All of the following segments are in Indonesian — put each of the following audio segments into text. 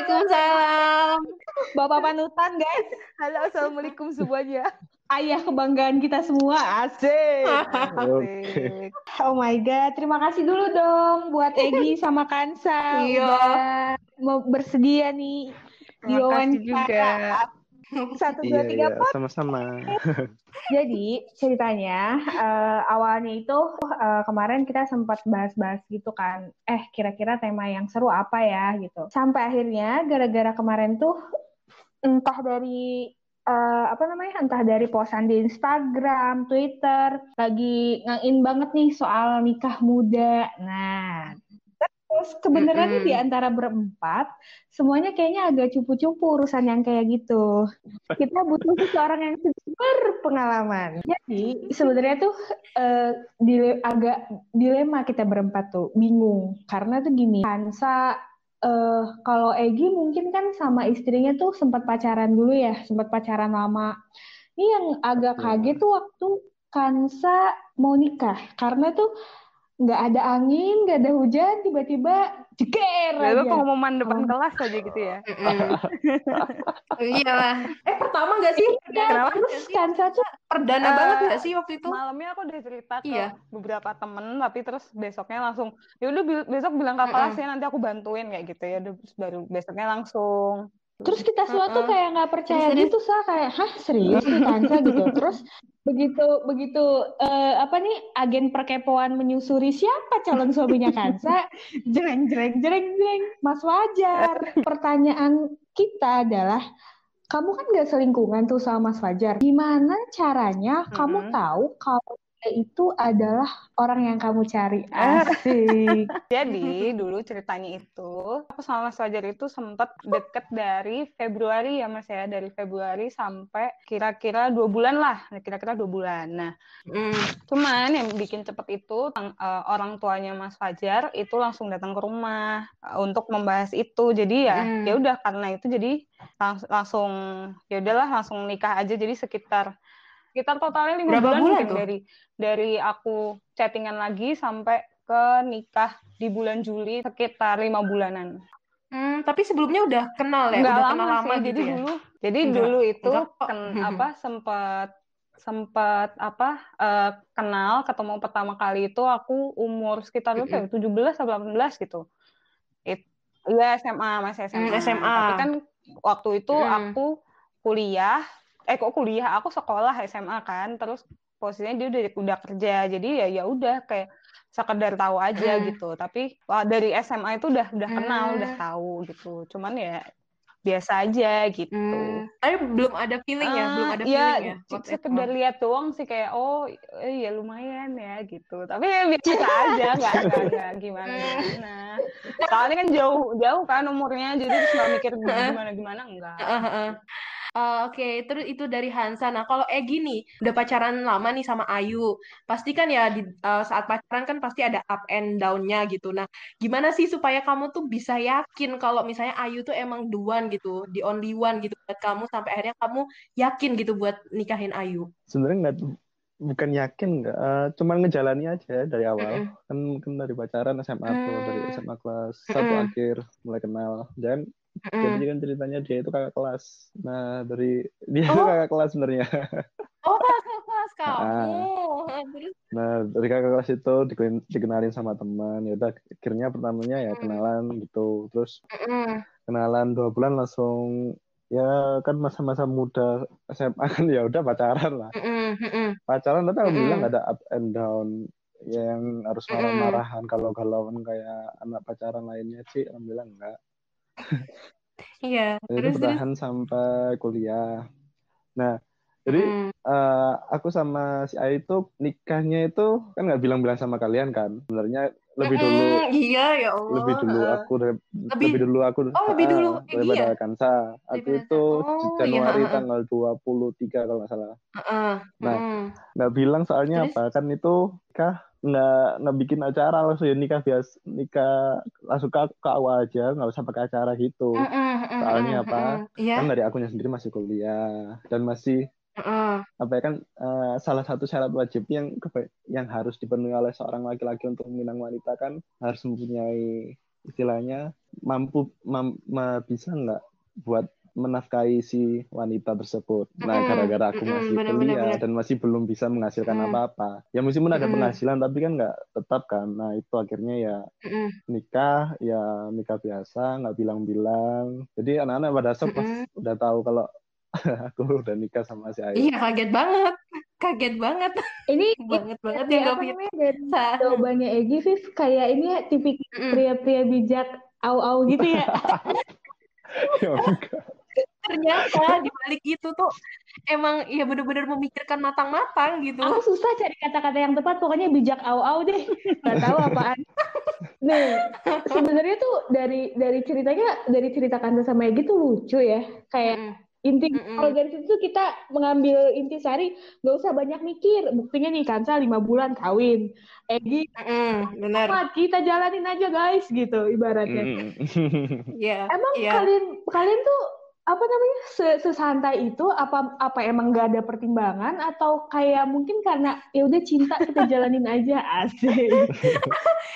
Waalaikumsalam. Bapak panutan, guys. Halo, assalamualaikum semuanya. Ayah kebanggaan kita semua, asik. Asik. Oh my god, terima kasih dulu dong buat Egi sama Kansa Iya. mau bersedia nih Terima kasih juga. Satu Iya, dua tiga iya, empat. sama-sama. Jadi ceritanya eh, awalnya itu eh, kemarin kita sempat bahas-bahas gitu kan. Eh kira-kira tema yang seru apa ya gitu. Sampai akhirnya gara-gara kemarin tuh entah dari eh, apa namanya entah dari posan di Instagram, Twitter lagi ngain banget nih soal nikah muda. Nah. Terus kebenarannya Mm-mm. di antara berempat semuanya kayaknya agak cupu-cupu urusan yang kayak gitu. Kita butuh seseorang yang berpengalaman. Jadi sebenarnya tuh eh, dile- agak dilema kita berempat tuh, bingung. Karena tuh gini, Hansa eh, kalau Egi mungkin kan sama istrinya tuh sempat pacaran dulu ya, sempat pacaran lama. Ini yang agak Betul. kaget tuh waktu Kansa mau nikah, karena tuh nggak ada angin, nggak ada hujan, tiba-tiba jeger Lalu aja. pengumuman depan Oh. kelas aja gitu ya. Iya lah. Eh pertama nggak sih? Kenapa? Terus Kansa tuh Perdana Eh, banget nggak sih waktu itu? Malamnya aku udah cerita ke Iya. beberapa temen, tapi terus besoknya langsung, ya udah besok bilang ke kelas ya nanti aku bantuin kayak gitu ya. Baru besoknya langsung. Terus kita semua tuh kayak nggak percaya Serius? gitu, sa kayak, hah serius nih Kansa gitu. Terus begitu begitu eh, apa nih agen perkepoan menyusuri siapa calon suaminya Kansa, jreng jreng jreng jreng, Mas Wajar. Pertanyaan kita adalah, kamu kan gak selingkungan tuh sama Mas Fajar. Gimana caranya kamu Mm-mm. tahu kalau itu adalah orang yang kamu cari? Asik. Jadi dulu ceritanya itu, aku sama Mas Fajar itu sempet deket dari Februari ya Mas ya, dari Februari sampai kira-kira dua bulan lah, kira-kira dua bulan. Nah, Mm. Cuman yang bikin cepet itu eh, orang tuanya Mas Fajar itu langsung datang ke rumah eh, untuk membahas itu. Jadi ya Hmm. ya udah karena itu jadi langs- langsung ya udahlah langsung nikah aja. Jadi sekitar sekitar totalnya lima Berapa bulan bulan tuh? dari dari aku chattingan lagi sampai ke nikah di bulan Juli sekitar lima bulanan. Hmm, tapi sebelumnya udah kenal ya, Nggak udah lama kenal sih. lama Jadi gitu ya. dulu jadi Enggak, dulu itu enggak ken- Mhm. apa sempat sempat apa eh, kenal ketemu pertama kali itu aku umur sekitar berapa ya? 17 atau 18 gitu. It, iya SMA masih SMA. Hmm, SMA. Tapi kan waktu itu Hmm. aku kuliah eh kok kuliah? Aku sekolah SMA kan terus posisinya dia udah udah kerja. Jadi ya ya udah kayak sekedar tahu aja Hmm. gitu. Tapi wah, dari SMA itu udah udah kenal Hmm. udah tahu gitu. Cuman ya biasa aja gitu. Hmm. Tapi belum ada feeling ya, belum Ah, ada iya, feeling ya. sekedar lihat doang sih kayak oh eh, ya lumayan ya gitu. Tapi ya biasa aja. Nggak nggak nggak. Gimana gimana? Soalnya kan jauh jauh kan umurnya. Jadi terus nggak mikir gimana gimana enggak Eh, Oke, terus itu dari Hansa. Nah, kalau Egi nih, udah pacaran lama nih sama Ayu. Pasti kan ya di eh, saat pacaran kan pasti ada up and down-nya gitu. Nah, gimana sih supaya kamu tuh bisa yakin kalau misalnya Ayu tuh emang the one gitu, the only one gitu buat kamu sampai akhirnya kamu yakin gitu buat nikahin Ayu. Sebenarnya nggak bukan yakin nggak, eh, cuman ngejalani aja dari awal. Mm-mm. Kan kan dari pacaran SMA tuh, dari Hmm. SMA kelas satu Mm-mm. akhir mulai kenal. Dan Mm-mm. jadi kan ceritanya dia itu kakak kelas. Nah, dari dia Oh. kakak kelas sebenarnya. Oh, kakak kelas kamu. Ah. Terus, Nah, dari kakak kelas itu diken- dikenalin sama teman. Ya udah akhirnya pertamanya ya kenalan gitu. Terus mm-mm. kenalan dua bulan langsung ya kan masa-masa muda SMA kan ya udah pacaran lah. Pacaran tapi alhamdulillah Mm-mm. nggak ada up and down yang harus marah-marahan kalau galauan kayak anak pacaran lainnya sih alhamdulillah enggak Iya, terus terus. bertahan sampai kuliah nah jadi Mm. eh, aku sama si Ai itu nikahnya itu kan nggak bilang-bilang sama kalian kan sebenarnya lebih dulu Mm-mm, Iya, ya Allah. lebih dulu aku Lebih- lebih dulu aku Oh, lebih ah, dulu. Eh, daripada iya. Kansa aku itu Oh, Januari iya, tanggal 23 kalau nggak salah Heeh, Nah, mm. nggak bilang soalnya Terus? apa kan itu nikah nggak nggak bikin acara langsung ya nikah biasa nikah langsung ke, ke awal aja nggak usah pakai acara gitu Mm-mm, mm-mm, Soalnya apa? Iya. kan dari akunya sendiri masih kuliah dan masih Heeh. apa ya kan eh, salah satu syarat wajib yang yang harus dipenuhi oleh seorang laki-laki untuk meminang wanita kan harus mempunyai istilahnya mampu mam, ma, bisa nggak buat menafkahi si wanita tersebut. Nah, gara-gara aku masih benar, kuliah benar. dan masih belum bisa menghasilkan Mm. apa-apa. Ya meskipun ada penghasilan tapi kan nggak tetap kan. Nah, itu akhirnya ya nikah, ya nikah biasa, nggak bilang-bilang. Jadi anak-anak pada shock pas udah tahu kalau aku udah nikah sama si Ayu. Iya, kaget banget. Kaget banget. Ini Banget banget ya Gavin. namanya dari jawabannya Egi, Viv, kayak ini ya tipikal pria-pria bijak au-au gitu ya. Ya enggak. Ternyata di balik itu tuh emang ya bener-bener memikirkan matang-matang gitu. Aku susah cari kata-kata yang tepat, pokoknya bijak au-au deh. Gak tahu apaan. Nih, sebenarnya tuh dari dari ceritanya, dari cerita Kanza sama Egi tuh lucu ya. Kayak Mm-mm. inti kalau dari situ tuh kita mengambil inti sari, gak usah banyak mikir. Buktinya nih Kanza lima bulan kawin. Egi, Mm-mm, bener. "Mat, kita jalanin aja guys gitu ibaratnya. Mm. Iya, Emang iya. kalian kalian tuh apa namanya se- sesantai itu apa apa emang gak ada pertimbangan atau kayak mungkin karena ya udah cinta kita jalanin aja asik.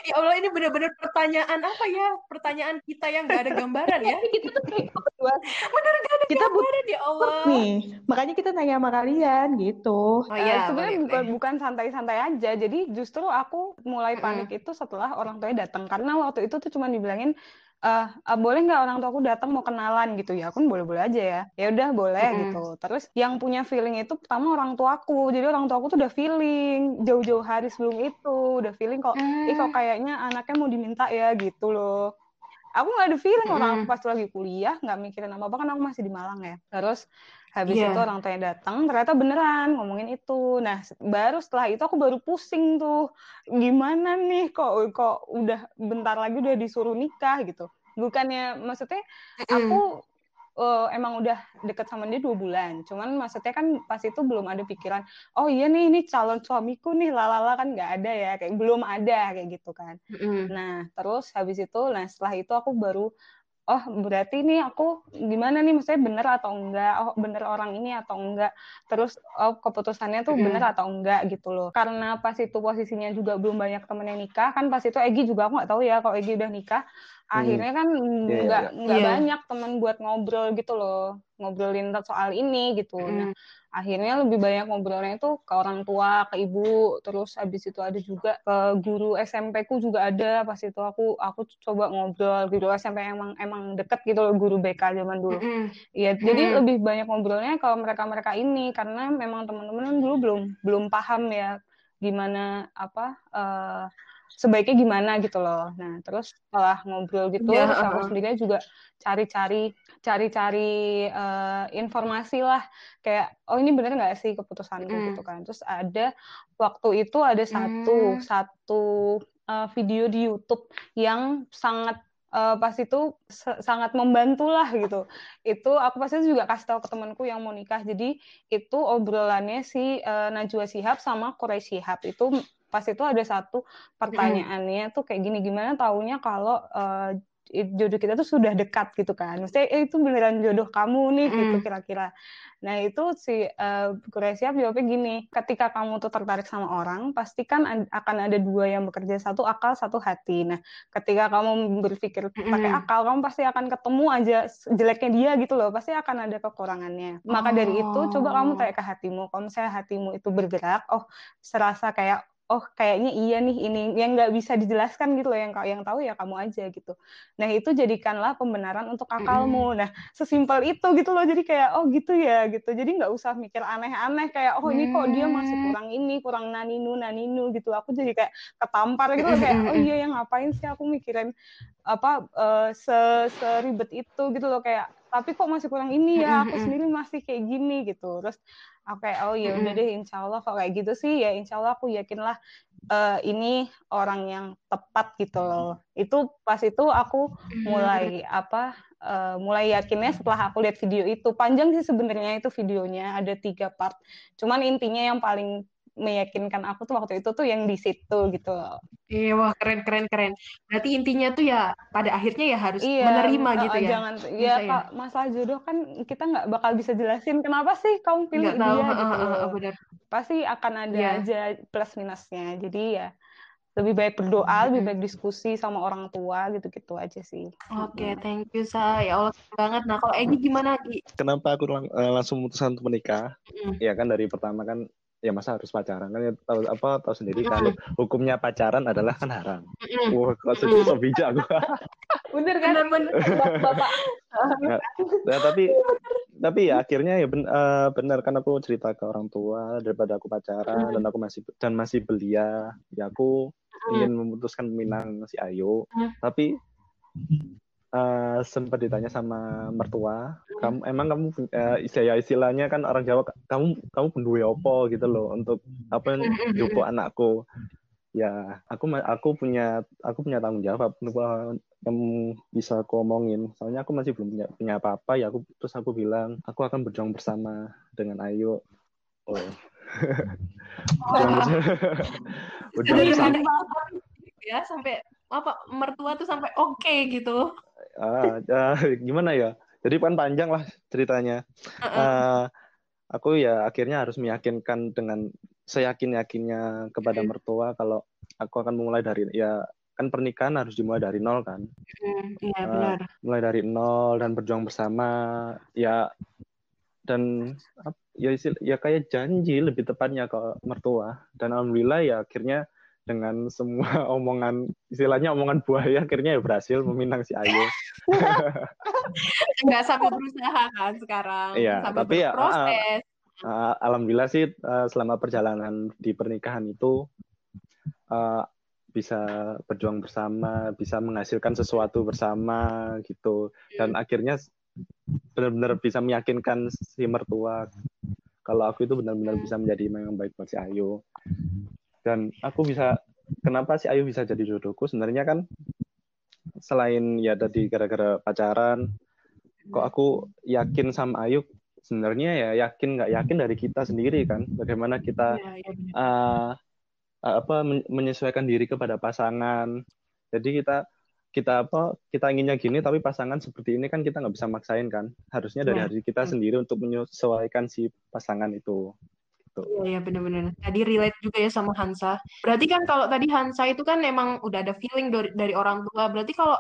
Ya Allah ini bener-bener pertanyaan apa ya? Pertanyaan kita yang gak ada gambaran ya. Tapi kita tuh kayak Bener gak ada kita gambaran ya Allah. nih. Makanya kita nanya sama kalian gitu. Oh iya, sebenarnya boleh, bukan bukan santai-santai aja. Jadi justru aku mulai panik itu setelah orang tuanya datang karena waktu itu tuh cuma dibilangin eh "Ah, boleh nggak orang tuaku datang mau kenalan gitu ya. Aku kan boleh-boleh aja ya. Ya udah boleh Mm-mm. gitu. Terus yang punya feeling itu pertama orang tuaku. Jadi orang tuaku tuh udah feeling jauh-jauh hari sebelum itu udah feeling kok ih kok Hmm. kayaknya anaknya mau diminta ya gitu loh. Aku nggak ada feeling orang aku Mm-mm. pas lagi kuliah nggak mikirin apa apa kan aku masih di Malang ya. Terus habis Iya. itu orang tuanya datang ternyata beneran ngomongin itu. Nah baru setelah itu aku baru pusing tuh gimana nih kok kok udah bentar lagi udah disuruh nikah gitu. Bukannya maksudnya aku eh, emang udah deket sama dia dua bulan. Cuman maksudnya kan pas itu belum ada pikiran, oh iya nih ini calon suamiku nih, lalala kan nggak ada ya, kayak belum ada kayak gitu kan. Nah terus habis itu, nah setelah itu aku baru, oh berarti nih aku gimana nih, maksudnya bener atau enggak, oh bener orang ini atau enggak. Terus oh keputusannya tuh bener atau enggak gitu loh. Karena pas itu posisinya juga belum banyak temen yang nikah, kan pas itu Egi juga aku nggak tahu ya kalau Egi udah nikah. Akhirnya kan Iya, iya, nggak iya. nggak Iya. banyak teman buat ngobrol gitu loh, ngobrolin soal ini gitu. Nah, Mm. Akhirnya lebih banyak ngobrolnya itu ke orang tua, ke ibu, terus habis itu ada juga ke guru SMP ku juga ada. Pas itu aku aku coba ngobrol guru SMP emang emang deket gitu loh guru BK zaman dulu. Iya, jadi Mm-mm. lebih banyak ngobrolnya kalau mereka-mereka ini karena memang teman-teman dulu belum belum paham ya gimana apa eh, sebaiknya gimana gitu loh. Nah, terus setelah ngobrol gitu, Iya, terus aku heeh. sendiri juga cari-cari cari-cari eh, informasi lah kayak oh ini bener nggak sih keputusanku Mm. gitu kan. Terus ada waktu itu ada satu Mm. satu eh, video di YouTube yang sangat eh, pas itu sa- sangat membantu lah gitu itu aku pasti juga kasih tahu ke temanku yang mau nikah jadi itu obrolannya si eh, Najwa Shihab sama Quraish Shihab itu pas itu ada satu pertanyaannya tuh kayak gini gimana taunya kalau eh, jodoh kita tuh sudah dekat? Gitu kan. Maksudnya eh, itu beneran jodoh kamu nih gitu Mm. kira-kira. Nah itu si eh, Quraish Shihab jawabnya gini ketika kamu tuh tertarik sama orang pasti kan ad- akan ada dua yang bekerja satu akal satu hati. Nah ketika kamu berpikir pakai akal kamu pasti akan ketemu aja jeleknya dia gitu loh pasti akan ada kekurangannya. Maka dari itu coba kamu Oh. tanya ke hatimu kalau misalnya hatimu itu bergerak oh serasa kayak oh kayaknya iya nih ini yang nggak bisa dijelaskan gitu loh yang yang tahu ya kamu aja gitu. Nah itu jadikanlah pembenaran untuk akalmu. Nah sesimpel itu gitu loh jadi kayak oh gitu ya gitu. Jadi nggak usah mikir aneh-aneh kayak oh ini kok dia masih Hmm. kurang ini kurang naninu naninu gitu. Aku jadi kayak ketampar gitu loh kayak oh iya yang ngapain sih aku mikirin apa eh, se seribet itu gitu loh kayak tapi kok masih kurang ini ya aku sendiri masih kayak gini gitu. Terus aku kayak oh ya udah Mm-mm. deh insya Allah kalau kayak gitu sih. Ya insya Allah aku yakinlah eh, ini orang yang tepat gitu loh. Itu pas itu aku mulai apa eh, mulai yakinnya setelah aku lihat video itu. Panjang sih sebenarnya itu videonya ada tiga part. Cuman intinya yang paling meyakinkan aku tuh waktu itu tuh yang di situ gitu loh Iya, wah keren keren keren. Berarti intinya tuh ya pada akhirnya ya harus Iya, menerima eh, gitu ya. jangan ya ya. Kak, masalah jodoh kan kita nggak bakal bisa jelasin kenapa sih kamu pilih tahu, dia heeh, gitu heeh, loh. benar. Pasti akan ada Iya. aja plus minusnya. Jadi ya lebih baik berdoa lebih baik diskusi sama orang tua gitu-gitu aja sih Oke, thank you Sa. Ya Allah banget. Nah, kalau Egi gimana Gi? Kenapa aku lang- eh, langsung memutuskan untuk menikah? Mm. Ya kan dari pertama kan ya masa harus pacaran kan ya tahu apa tahu sendiri Mm. kalau hukumnya pacaran adalah kan haram. Mm-mm. Wah, kok Mm. sedih so bijak aku. Bener kan? Bener-bener. Bapak. Nah, tapi tapi ya akhirnya ya ben, eh, benar kan aku cerita ke orang tua daripada aku pacaran Mm. dan aku masih dan masih belia ya aku Mm. ingin memutuskan meminang si Ayu Mm. tapi eh, sempat ditanya sama mertua kamu emang kamu uh, istilah istilahnya kan orang Jawa kamu kamu pendue opo gitu loh untuk apa jopo anakku? Ya aku aku punya aku punya tanggung jawab yang bisa aku omongin. Soalnya aku masih belum punya punya apa-apa ya aku terus aku bilang aku akan berjuang bersama dengan Ayu. Oh. Berjuang bersama berjuang bersama. ya sampai apa mertua tuh sampai oke gitu. Ah, ah, gimana ya? Jadi kan panjang lah ceritanya. Eh, aku ya akhirnya harus meyakinkan dengan seyakin yakinnya kepada mertua kalau aku akan memulai dari ya kan pernikahan harus dimulai dari nol kan? Iya benar. mulai dari nol dan berjuang bersama ya dan ya ya kayak janji lebih tepatnya ke mertua. Dan alhamdulillah ya akhirnya dengan semua omongan istilahnya omongan buaya akhirnya ya berhasil meminang si Ayu Enggak sampai berusaha kan sekarang. Iya, sampai tapi ya, berproses. Uh, alhamdulillah sih uh, selama perjalanan di pernikahan itu uh, bisa berjuang bersama, bisa menghasilkan sesuatu bersama gitu, dan akhirnya benar-benar bisa meyakinkan si mertua kalau aku itu benar-benar bisa menjadi yang baik buat si Ayu. Dan aku bisa, kenapa si Ayu bisa jadi jodohku? Sebenarnya kan selain ya tadi gara-gara pacaran, kok aku yakin sama Ayu sebenarnya ya yakin nggak yakin dari kita sendiri kan bagaimana kita Iya, iya, benar. uh, apa men- menyesuaikan diri kepada pasangan jadi kita kita apa kita inginnya gini tapi pasangan seperti ini kan kita nggak bisa maksain kan harusnya dari Iya. hari kita Hmm. sendiri untuk menyesuaikan si pasangan itu Iya, iya benar-benar. Tadi relate juga ya sama Hansa. Berarti kan kalau tadi Hansa itu kan emang udah ada feeling dari, dari orang tua. Berarti kalau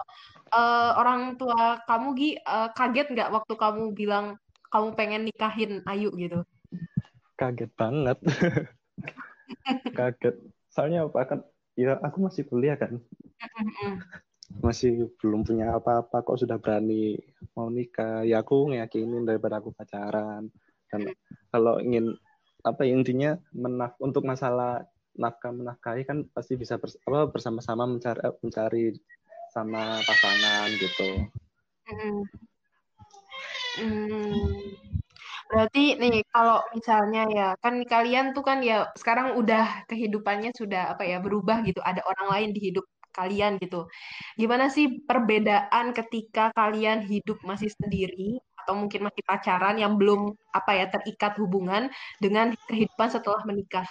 eh, orang tua kamu Gi eh, kaget nggak waktu kamu bilang kamu pengen nikahin Ayu gitu? kaget banget kaget soalnya apa kan ya aku masih kuliah kan masih belum punya apa-apa kok sudah berani mau nikah ya aku ngeyakinin daripada aku pacaran dan kalau ingin apa ya, intinya menak untuk masalah nafkah menafkahi kan pasti bisa bers- apa, bersama-sama mencari eh, mencari sama pasangan gitu Mm-mm. Hmm. Berarti nih kalau misalnya ya kan kalian tuh kan ya sekarang udah kehidupannya sudah apa ya berubah gitu. Ada orang lain di hidup kalian gitu. Gimana sih perbedaan ketika kalian hidup masih sendiri atau mungkin masih pacaran yang belum apa ya terikat hubungan dengan kehidupan setelah menikah?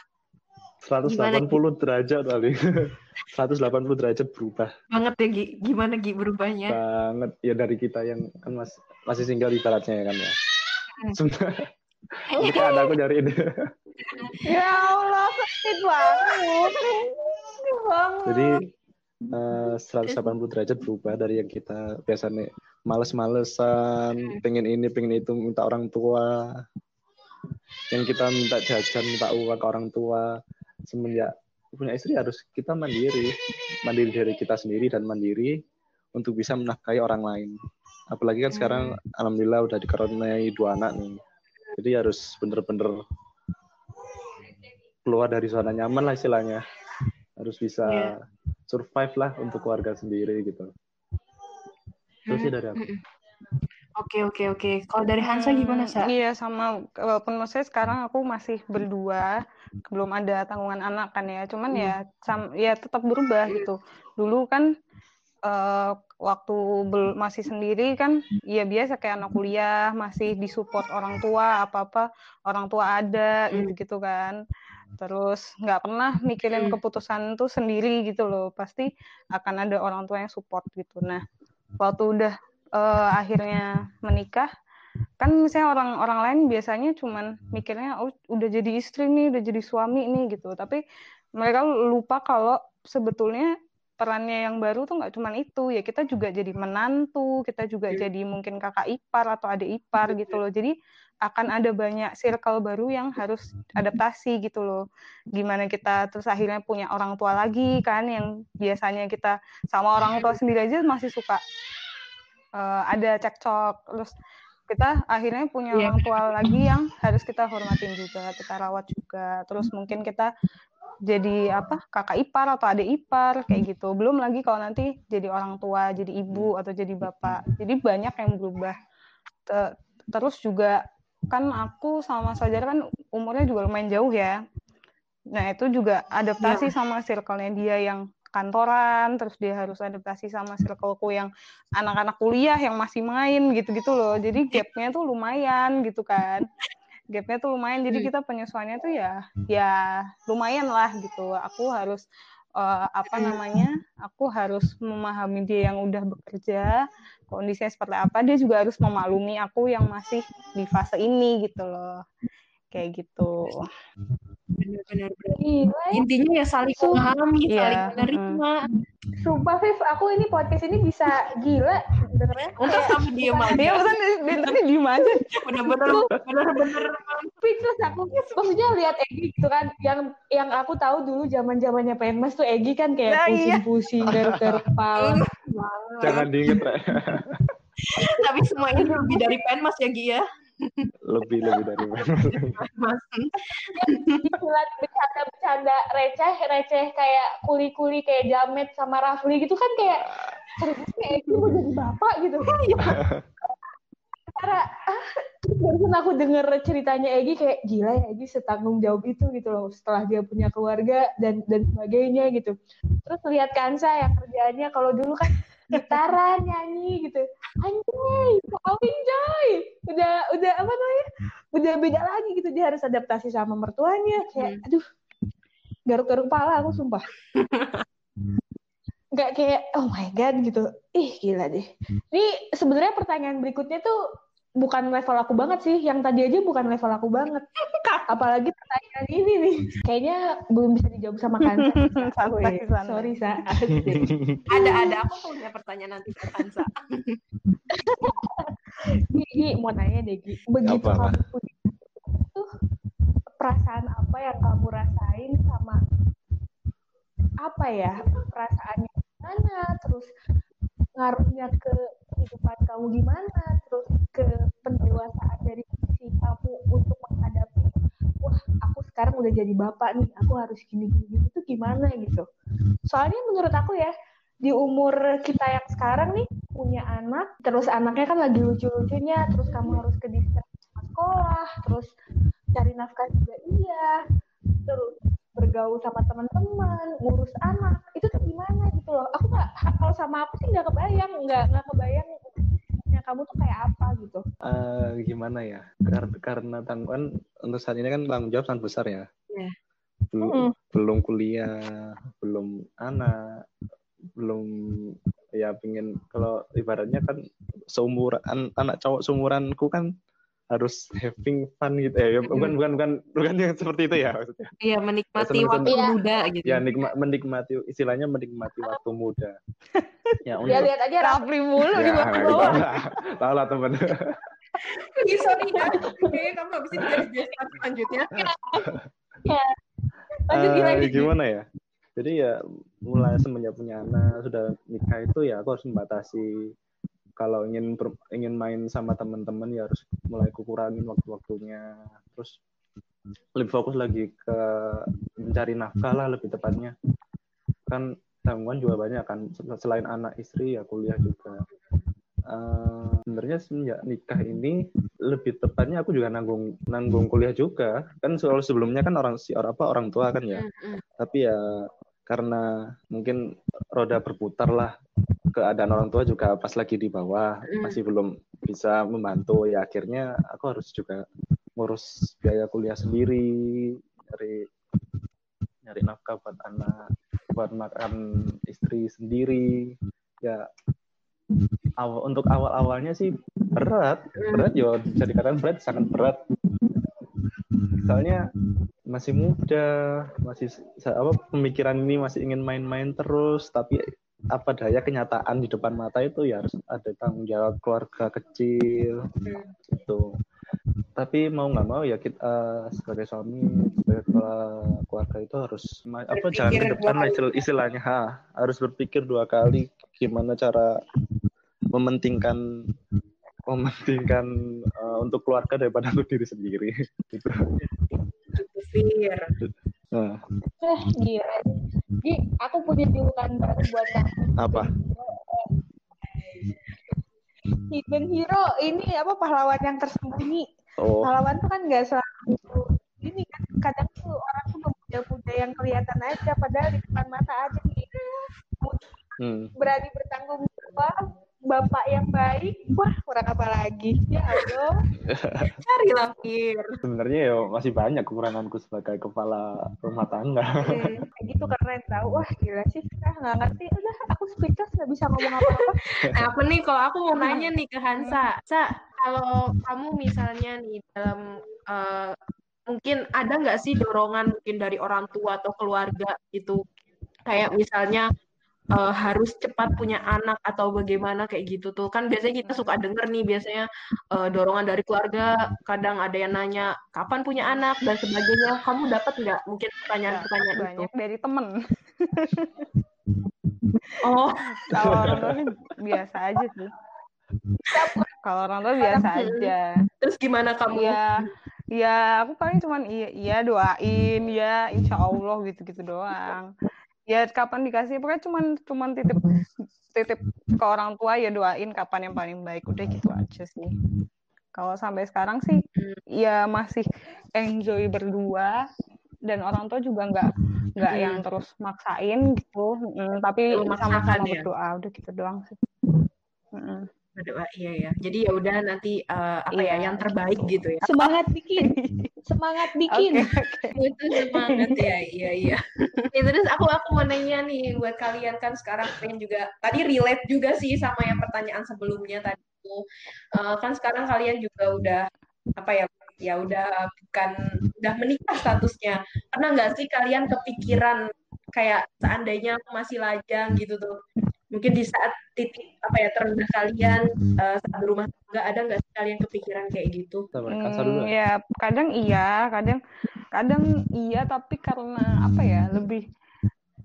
180 derajat kali 180 derajat berubah Banget ya Gi. Gimana Gi berubahnya? banget ya dari kita yang kan mas, masih single ibaratnya ya kan ya Hmm. sebenarnya ini kan aku nyari ini Ya Allah, sakit banget. Sakit banget. Jadi eh, 180 derajat berubah dari yang kita biasanya males-malesan, pengen ini, pengen itu, minta orang tua. Yang kita minta jajan, minta uang ke orang tua. Semenjak punya istri harus kita mandiri. Mandiri dari kita sendiri dan mandiri untuk bisa menafkahi orang lain. Apalagi kan sekarang alhamdulillah udah dikaruniai dua anak nih. Jadi harus bener-bener keluar dari zona nyaman lah istilahnya. Harus bisa Iya. survive lah untuk keluarga sendiri gitu. Itu sih dari aku. Oke oke oke. Kalau dari Hansa gimana Sa? Iya sama walaupun maksudnya sekarang aku masih berdua, belum ada tanggungan anak kan ya. Cuman ya sam ya tetap berubah gitu. Dulu kan eh, waktu bel- masih sendiri kan ya biasa kayak anak kuliah, masih disupport orang tua, apa-apa orang tua ada Hmm. gitu-gitu kan. Terus nggak pernah mikirin Hmm. keputusan tuh sendiri gitu loh. Pasti akan ada orang tua yang support gitu. Nah, waktu udah eh, akhirnya menikah kan misalnya orang-orang lain biasanya cuman mikirnya oh udah jadi istri nih udah jadi suami nih gitu. Tapi mereka lupa kalau sebetulnya perannya yang baru tuh nggak cuma itu ya kita juga jadi menantu kita juga Iya. jadi mungkin kakak ipar atau adik ipar gitu loh. Jadi akan ada banyak circle baru yang harus adaptasi gitu loh. Gimana kita terus akhirnya punya orang tua lagi kan yang biasanya kita sama orang tua sendiri aja masih suka eh, ada cekcok. Terus kita akhirnya punya Iya. orang tua lagi yang harus kita hormatin juga kita rawat juga. Terus mungkin kita jadi apa kakak ipar atau adik ipar kayak gitu. Belum lagi kalau nanti jadi orang tua jadi ibu atau jadi bapak. Jadi banyak yang berubah. Te- terus juga kan aku sama Fajar kan umurnya juga lumayan jauh ya. Nah itu juga adaptasi sama circle-nya dia yang kantoran terus dia harus adaptasi sama circleku yang anak-anak kuliah yang masih main gitu-gitu loh. Jadi gapnya tuh lumayan gitu kan gapnya tuh lumayan. Jadi Hmm. kita penyesuaiannya tuh ya ya lumayan lah gitu. Aku harus eh, apa namanya aku harus memahami dia yang udah bekerja kondisinya seperti apa. Dia juga harus memaklumi aku yang masih di fase ini gitu loh. Kayak gitu. Benar-benar. Ya. Intinya ya saling memahami, Iya, saling menerima. Sumpah, Viv, aku ini podcast ini bisa gila Untuk sama diem aja. dia pesan dia tadi diem aja Bener-bener, bener-bener. speechless aku. Maksudnya lihat Egi gitu kan, yang yang aku tahu dulu zaman zamannya Penmas tuh Egi kan kayak Nah, iya. pusing-pusing garuk-garuk kepala. Jangan diinget, Re. Tapi semua ini lebih dari penmas ya, Gi ya. Lebih lebih dari. Silat bercanda-bercanda receh, receh kayak kuli-kuli kayak Jamet sama Rafli gitu kan kayak seriusnya Egi mau jadi bapak gitu. Cara ah, barusan aku denger ceritanya Egi kayak gila ya Egi setanggung jawab itu gitu loh setelah dia punya keluarga dan dan sebagainya gitu. Terus lihat Kansa yang kerjaannya kalau dulu kan gitaran nyanyi gitu. Anjay, kawin coy. Udah udah apa namanya? Udah beda lagi gitu dia harus adaptasi sama mertuanya kayak aduh garuk-garuk kepala aku sumpah. Nggak kayak oh my god gitu. Ih gila deh. Ini sebenarnya pertanyaan berikutnya tuh bukan level aku banget sih. Yang tadi aja bukan level aku banget. Apalagi pertanyaan ini nih. Kayaknya belum bisa dijawab sama Kansa. Sorry, Sa. Ada, ada. Aku punya pertanyaan nanti ke Kansa. Gi, Gi, mau nanya deh, Gi. Begitu Apa, kamu punya tuh perasaan apa yang kamu rasain sama apa ya perasaannya gimana terus ngaruhnya ke kehidupan kamu gimana? Terus ke pendewasaan dari si kamu untuk menghadapi wah aku sekarang udah jadi bapak nih aku harus gini gini gini itu gimana gitu? Soalnya menurut aku ya di umur kita yang sekarang nih punya anak terus anaknya kan lagi lucu-lucunya terus kamu harus ke sama sekolah terus cari nafkah juga iya terus bergaul sama teman-teman ngurus anak itu tuh gimana gitu loh aku nggak kalau sama aku sih nggak kebayang nggak nggak kebayang ya kamu tuh kayak apa gitu Eh, gimana ya? Kar- karena tanggungan untuk saat ini kan tanggung jawab sangat besar ya. Iya. Belum, Mm-mm. belum kuliah, belum anak, belum ya pengen kalau ibaratnya kan seumuran anak cowok seumuranku kan harus having fun gitu ya. Bukan bukan bukan bukan yang seperti itu ya maksudnya. Iya, menikmati waktu Iya. muda gitu. Ya nikmat menikmati istilahnya menikmati waktu muda. Ya ya untuk lihat aja Raf. Rafli mulu di ya, bawah tahu lah, tahu lah teman. Ih, sorry ya. Kayaknya kamu habis ini garis biasa selanjutnya. lanjut Eh, gimana gimana ya? Jadi ya mulai semenjak punya anak sudah nikah itu ya aku harus membatasi kalau ingin ber- ingin main sama teman-teman ya harus mulai kukurangin waktu-waktunya. Terus lebih fokus lagi ke mencari nafkah lah lebih tepatnya. Kan tanggungan juga banyak kan selain anak istri ya kuliah juga. Eh, sebenarnya semenjak nikah ini lebih tepatnya aku juga nanggung nanggung kuliah juga kan soal sebelumnya kan orang si orang apa orang tua kan ya tapi ya karena mungkin roda berputar lah keadaan orang tua juga pas lagi di bawah Mm. masih belum bisa membantu ya akhirnya aku harus juga ngurus biaya kuliah sendiri nyari nyari nafkah buat anak buat makan istri sendiri ya awal untuk awal awalnya sih berat berat yo bisa dikatakan berat sangat berat soalnya masih muda masih apa pemikiran ini masih ingin main-main terus tapi apa daya kenyataan di depan mata itu ya harus ada tanggung jawab keluarga kecil gitu tapi mau nggak mau ya kita uh, sebagai suami sebagai kepala keluarga itu harus apa jangan ke depan lah istilahnya ha, harus berpikir dua kali gimana cara mementingkan mementingkan uh, untuk keluarga daripada untuk diri sendiri gitu. Pikir. Eh, gila. Jadi aku punya julukan baru buat kamu. Apa? Hidden hero ini apa pahlawan yang tersembunyi. Oh. Pahlawan tuh kan nggak selalu ini kan kadang tuh orang tuh memuja-muja yang kelihatan aja padahal di depan mata aja nih. Hmm. Berani bertanggung jawab bapak yang baik, wah kurang apa lagi? Ya Allah. Cari lampir. Sebenarnya ya masih banyak kekuranganku sebagai kepala rumah tangga. Hmm, gitu keren tau. Wah gila sih, ah nggak ngerti. Udah aku speechless nggak bisa ngomong apa-apa. Nah, apa nih kalau aku mau nanya nih ke Hansa, Sa, kalau kamu misalnya nih dalam uh, mungkin ada nggak sih dorongan mungkin dari orang tua atau keluarga itu kayak misalnya uh, harus cepat punya anak atau bagaimana kayak gitu tuh. Kan biasanya kita suka denger nih biasanya uh, dorongan dari keluarga kadang ada yang nanya kapan punya anak? dan sebagainya. Kamu dapat nggak mungkin pertanyaan-pertanyaan itu? banyak dari temen. Oh. Kalau orang tua biasa aja sih. Kalau orang tua biasa aja. Terus gimana kamu? Ya ya aku paling cuman iya iya doain. Ya insya Allah gitu gitu doang ya kapan dikasih pokoknya cuman cuman titip titip ke orang tua ya doain kapan yang paling baik. Udah gitu aja sih. Kalau sampai sekarang sih ya masih enjoy berdua. Dan orang tua juga nggak nggak yang terus maksain gitu. Mm, tapi sama-sama ya? berdoa. Udah gitu doang sih. Mm berdoa. Iya ya jadi ya udah nanti uh, apa ya, iya. ya yang terbaik gitu ya. Semangat bikin. Semangat bikin. Okay, okay. itu semangat. Ya iya iya. Ya, terus aku aku mau nanya nih buat kalian kan sekarang pengen juga tadi relate juga sih sama yang pertanyaan sebelumnya tadi itu. Uh, kan sekarang kalian juga udah apa ya ya udah bukan udah menikah statusnya. Pernah nggak sih kalian kepikiran kayak seandainya masih lajang gitu tuh mungkin di saat titik apa ya terendah kalian uh, saat berumah tangga ada nggak sih kalian kepikiran kayak gitu? Hmm, ya kadang iya, kadang kadang iya tapi karena apa ya lebih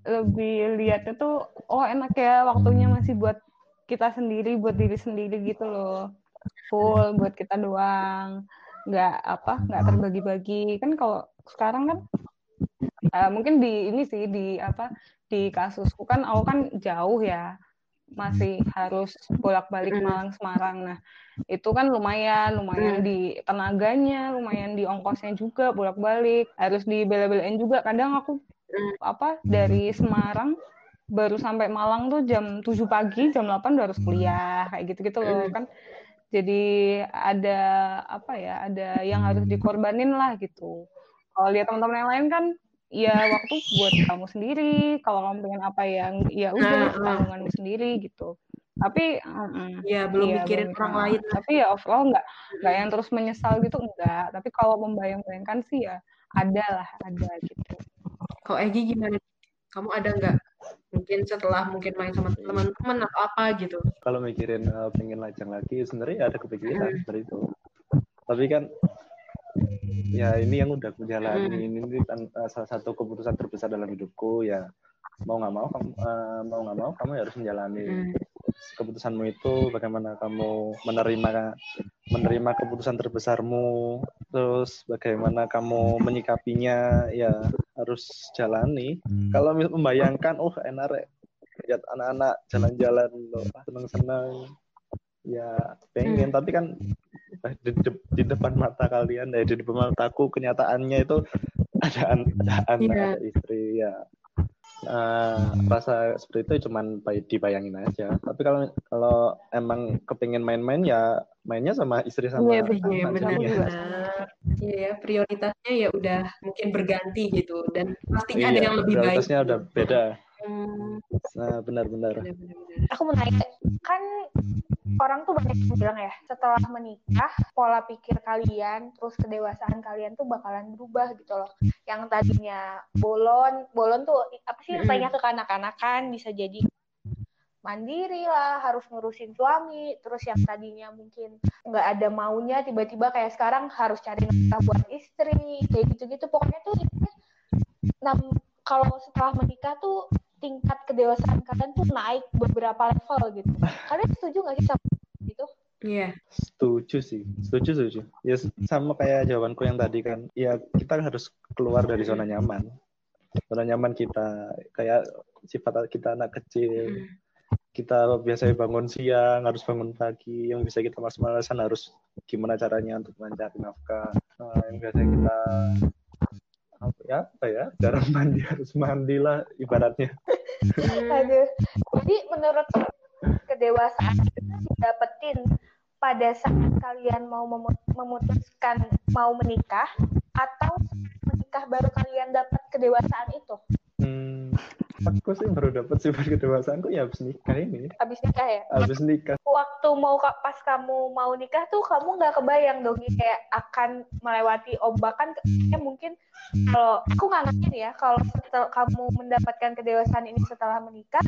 lebih lihatnya tuh oh enak ya waktunya masih buat kita sendiri buat diri sendiri gitu loh. Full buat kita doang. Nggak apa nggak terbagi-bagi. Kan kalau sekarang kan uh, mungkin di ini sih di apa di kasusku kan aku kan jauh ya masih harus bolak-balik Malang Semarang. Nah, itu kan lumayan, lumayan di tenaganya, lumayan di ongkosnya juga bolak-balik. Harus dibela-belain juga. Kadang aku apa dari Semarang baru sampai Malang tuh jam 7 pagi, jam 8 udah harus kuliah kayak gitu-gitu loh kan. Jadi ada apa ya, ada yang harus dikorbanin lah gitu. Kalau lihat teman-teman yang lain kan ya waktu buat kamu sendiri kalau kamu pengen apa yang ya udah nah, tanggunganmu sendiri gitu. Tapi um, ya belum iya, mikirin orang lain tapi ya overall nggak nggak yang terus menyesal gitu enggak tapi kalau membayang-bayangkan sih ya ada lah ada gitu. Kalau Egi gimana? Kamu ada nggak? Mungkin setelah mungkin main sama teman-teman atau apa gitu. Kalau mikirin uh, pengen lajang lagi sebenarnya ada kepikiran hmm. seperti itu. Tapi kan ya ini yang udah aku jalani hmm. ini, ini kan uh, salah satu keputusan terbesar dalam hidupku ya mau nggak mau kamu uh, mau nggak mau kamu harus menjalani hmm. keputusanmu itu bagaimana kamu menerima menerima keputusan terbesarmu terus bagaimana kamu menyikapinya ya harus jalani hmm. kalau membayangkan oh enak lihat anak-anak jalan-jalan seneng-seneng ya pengen hmm. tapi kan di, de di depan mata kalian ya di depan mataku kenyataannya itu ada, an ada anak yeah. ada istri ya. Uh, rasa seperti itu cuman dibayangin aja. Tapi kalau kalau emang kepingin main-main ya mainnya sama istri sama iya yeah, benar benar iya ya prioritasnya ya udah mungkin berganti gitu. Dan pastinya iya, ada yang lebih baik. prioritasnya udah beda. Hmm. nah benar-benar aku mau nanya kan orang tuh banyak yang bilang ya setelah menikah pola pikir kalian terus kedewasaan kalian tuh bakalan berubah gitu loh. Yang tadinya bolon bolon tuh apa sih tanya kekanak-kanakan bisa jadi mandiri lah harus ngurusin suami terus yang tadinya mungkin nggak ada maunya tiba-tiba kayak sekarang harus cari nafkah buat istri kayak gitu-gitu. Pokoknya tuh nah, kalau setelah menikah tuh tingkat kedewasaan kalian tuh naik beberapa level gitu. Kalian setuju nggak sih sama itu? Iya. Setuju sih, setuju setuju. Ya sama kayak jawabanku yang tadi kan. Ya kita harus keluar dari zona nyaman. Zona nyaman kita kayak sifat kita anak kecil. Kita biasanya bangun siang, harus bangun pagi. Yang bisa kita malas-malasan harus gimana caranya untuk mencari nafkah. Nah, yang biasa kita apa ya? Apa ya? Jarang mandi harus mandi lah ibaratnya. Aduh. Jadi menurut kedewasaan itu dapetin pada saat kalian mau memutuskan mau menikah atau menikah baru kalian dapat kedewasaan itu? Hmm, aku sih baru dapat sifat kedewasaan kok ya habis nikah ini. Habis nikah ya? Habis nikah. Waktu mau pas kamu mau nikah tuh kamu nggak kebayang dong kayak akan melewati ombakan ya mungkin kalau aku nggak ngerti ya kalau setelah kamu mendapatkan kedewasaan ini setelah menikah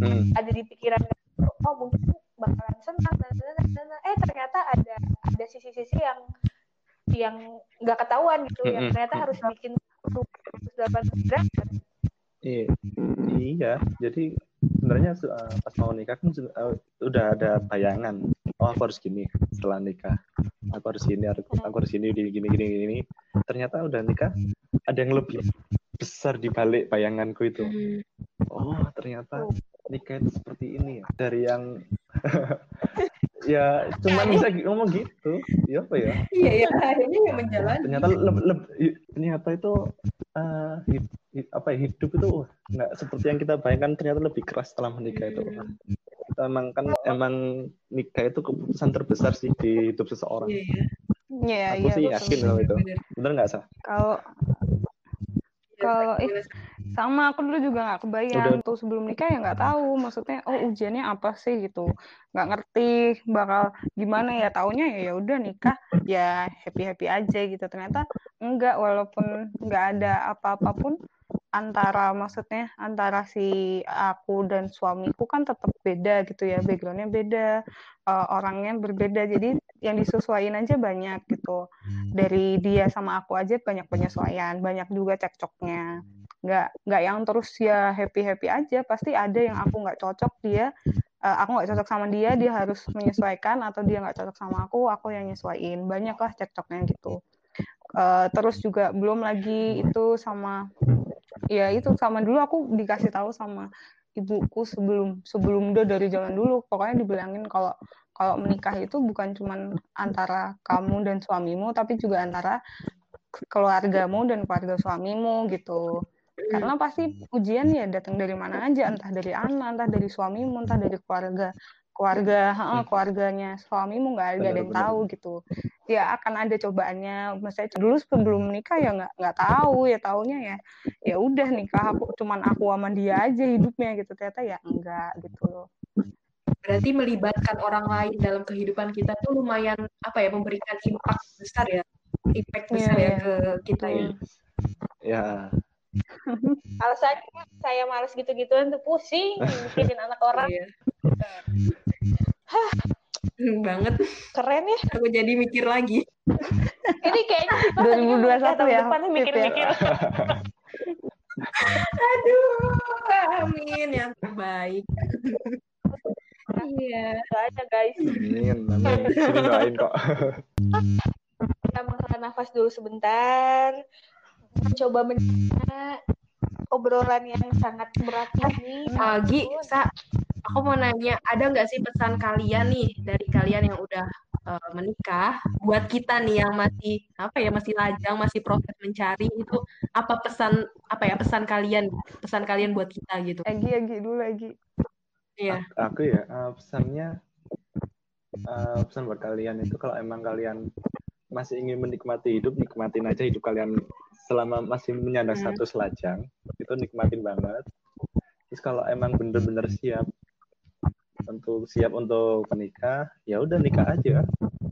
hmm. ada di pikiran oh mungkin bakalan senang dan, dan, dan, dan. eh ternyata ada ada sisi-sisi yang yang nggak ketahuan gitu mm -hmm. yang ternyata harus bikin 180 derajat iya. Iya jadi sebenarnya uh, pas mau nikah kan uh, udah ada bayangan. Oh aku harus gini setelah nikah. Aku harus gini aku, aku harus gini gini gini gini gini. Ternyata udah nikah ada yang lebih besar di balik bayanganku itu. Oh ternyata nikah itu seperti ini ya. Dari yang ya cuma bisa ngomong gitu. Ya apa ya? Iya ya akhirnya yang menjalani. Ternyata le, le, ternyata itu uh, hid, hid, apa ya, hidup itu nggak seperti yang kita bayangkan ternyata lebih keras setelah menikah itu. Hmm. emang kan emang nikah itu keputusan terbesar sih di hidup seseorang. Iya yeah, aku yeah, sih yakin loh itu. Benar nggak sah kalau kalau eh, sama aku dulu juga nggak kebayang Udah. tuh sebelum nikah ya nggak tahu maksudnya oh ujiannya apa sih gitu nggak ngerti bakal gimana ya taunya ya ya udah nikah ya happy happy aja gitu ternyata enggak walaupun nggak ada apa-apa pun antara maksudnya antara si aku dan suamiku kan tetap beda gitu ya backgroundnya beda uh, orangnya berbeda. Jadi yang disesuaikan aja banyak gitu. Dari dia sama aku aja banyak penyesuaian banyak juga cekcoknya. Nggak nggak yang terus ya happy happy aja. Pasti ada yang aku nggak cocok dia uh, aku nggak cocok sama dia dia harus menyesuaikan. Atau dia nggak cocok sama aku aku yang nyesuaiin. Banyak lah cekcoknya gitu. Uh, terus juga belum lagi itu sama ya itu sama dulu aku dikasih tahu sama ibuku sebelum sebelum dia dari zaman dulu. Pokoknya dibilangin kalau kalau menikah itu bukan cuma antara kamu dan suamimu tapi juga antara keluargamu dan keluarga suamimu gitu. Karena pasti ujian ya datang dari mana aja entah dari anak entah dari suamimu entah dari keluarga keluarga keluarganya suamimu nggak ada yang tahu gitu ya akan ada cobaannya. Misalnya dulu sebelum menikah ya nggak nggak tahu ya taunya ya ya udah nikah. Aku cuman aku sama dia aja hidupnya gitu. Ternyata ya enggak gitu loh. Berarti melibatkan orang lain dalam kehidupan kita tuh lumayan apa ya memberikan impact besar ya. Impact besar yeah, ya yeah. ke kita ya. Ya. Alasannya saya males gitu-gituan tuh pusing mikirin anak orang. Iya. Hah, banget. Keren ya. Aku jadi mikir lagi. Ini kayaknya 2021 ya. Depan mikir-mikir. Aduh, amin yang terbaik. Iya. Doanya guys. Amin, amin. Doain kok. Kita menghela nafas dulu sebentar. Coba mencerna obrolan yang sangat berat ini. Agi, Sa, aku mau nanya, ada nggak sih pesan kalian nih dari kalian yang udah uh, menikah buat kita nih yang masih apa ya masih lajang, masih proses mencari itu apa pesan apa ya pesan kalian pesan kalian buat kita gitu? Egi, Egi dulu Egi. Iya. Aku ya uh, pesannya uh, pesan buat kalian itu kalau emang kalian masih ingin menikmati hidup, nikmatin aja hidup kalian selama masih menyandang hmm. status lajang, itu nikmatin banget. Terus kalau emang bener-bener siap untuk siap untuk menikah, ya udah nikah aja.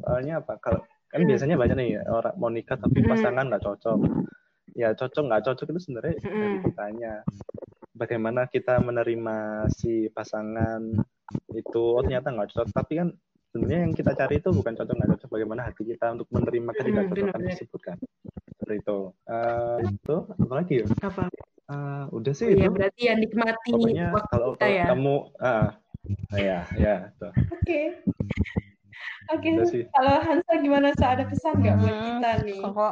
Soalnya apa? Kalau kan Hmm. biasanya banyak nih orang mau nikah tapi Hmm. pasangan nggak cocok. Ya cocok nggak cocok itu sebenarnya Hmm. dari kitanya. Bagaimana kita menerima si pasangan itu oh ternyata nggak cocok. Tapi kan sebenarnya yang kita cari itu bukan cocok nggak cocok. Bagaimana hati kita untuk menerima ketidakcocokan tersebut kan. Seperti itu. Eh, itu apa lagi ya? Apa? Eh, udah sih Iya, itu. berarti yang nikmati Pokoknya waktu kalau, kita ya. kamu ah ya ya tuh. Oke. Oke. Kalau Hansa gimana? Sa? Ada pesan nggak buat Hmm, kita nih? Kalau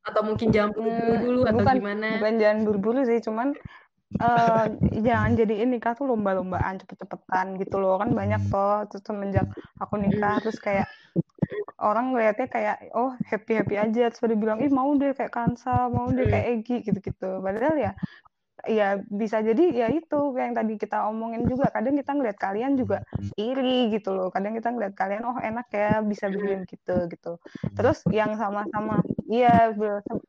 Atau mungkin jangan buru-buru Hmm, dulu atau bukan gimana? bukan jangan buru-buru sih cuman eh jangan jadiin nikah tuh lomba-lombaan cepet-cepetan gitu loh kan banyak toh terus semenjak aku nikah terus kayak orang ngeliatnya kayak oh happy happy aja terus pada bilang ih mau deh kayak Kansa mau deh kayak Egi gitu-gitu padahal ya ya bisa jadi ya itu yang tadi kita omongin juga. Kadang kita ngeliat kalian juga iri gitu loh. Kadang kita ngeliat kalian oh enak ya bisa bikin gitu gitu. Terus yang sama-sama iya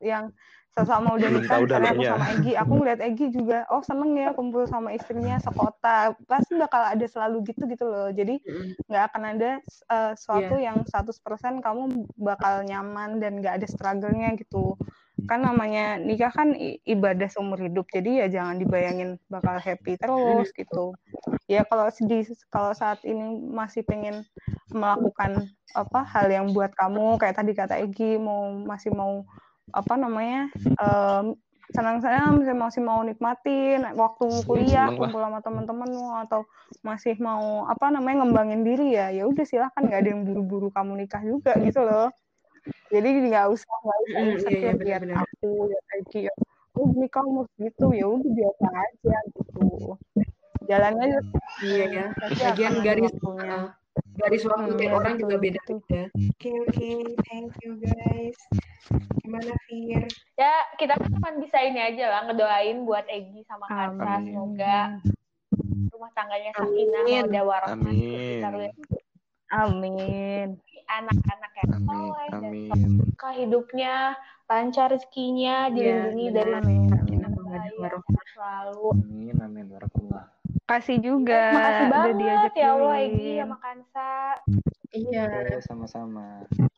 yang sama udah nikah misalnya aku sama Egi aku ngeliat Egi juga oh seneng ya kumpul sama istrinya sekota. Pasti bakal ada selalu gitu gitu loh. Jadi nggak akan ada uh, suatu Iya. yang 100% kamu bakal nyaman dan nggak ada struggle-nya gitu kan namanya nikah kan ibadah seumur hidup. Jadi ya jangan dibayangin bakal happy terus gitu. Ya kalau sedih kalau saat ini masih pengen melakukan apa hal yang buat kamu kayak tadi kata Egi mau masih mau apa namanya em, senang-senang masih masih mau nikmatin waktu kuliah kumpul sama teman-temanmu atau masih mau apa namanya ngembangin diri ya ya udah silahkan nggak ada yang buru-buru kamu nikah juga gitu loh jadi nggak usah nggak usah Mm, iya, iya, lihat benar-benar. aku lihat ya oh nikah umur gitu ya udah biasa aja gitu jalan aja Iya ya. ada garis waktunya uh, garis waktu Hmm, tiap ya, orang juga betul, beda-beda. Oke oke, thank you guys. Gimana Fir? Ya, kita cuma bisa ini aja lah, ngedoain buat Egi sama Kansa. Semoga rumah tangganya sakinah, mawaddah warahmah. Amin. Kita amin anak-anak yang soleh dan berkah hidupnya, lancar rezekinya, dilindungi benar. dari amin selalu. Amin. Amin. Barakallah. kasih juga Makasih udah banget diajak ya Allah Egi sama Kansa. Iya. Sama-sama.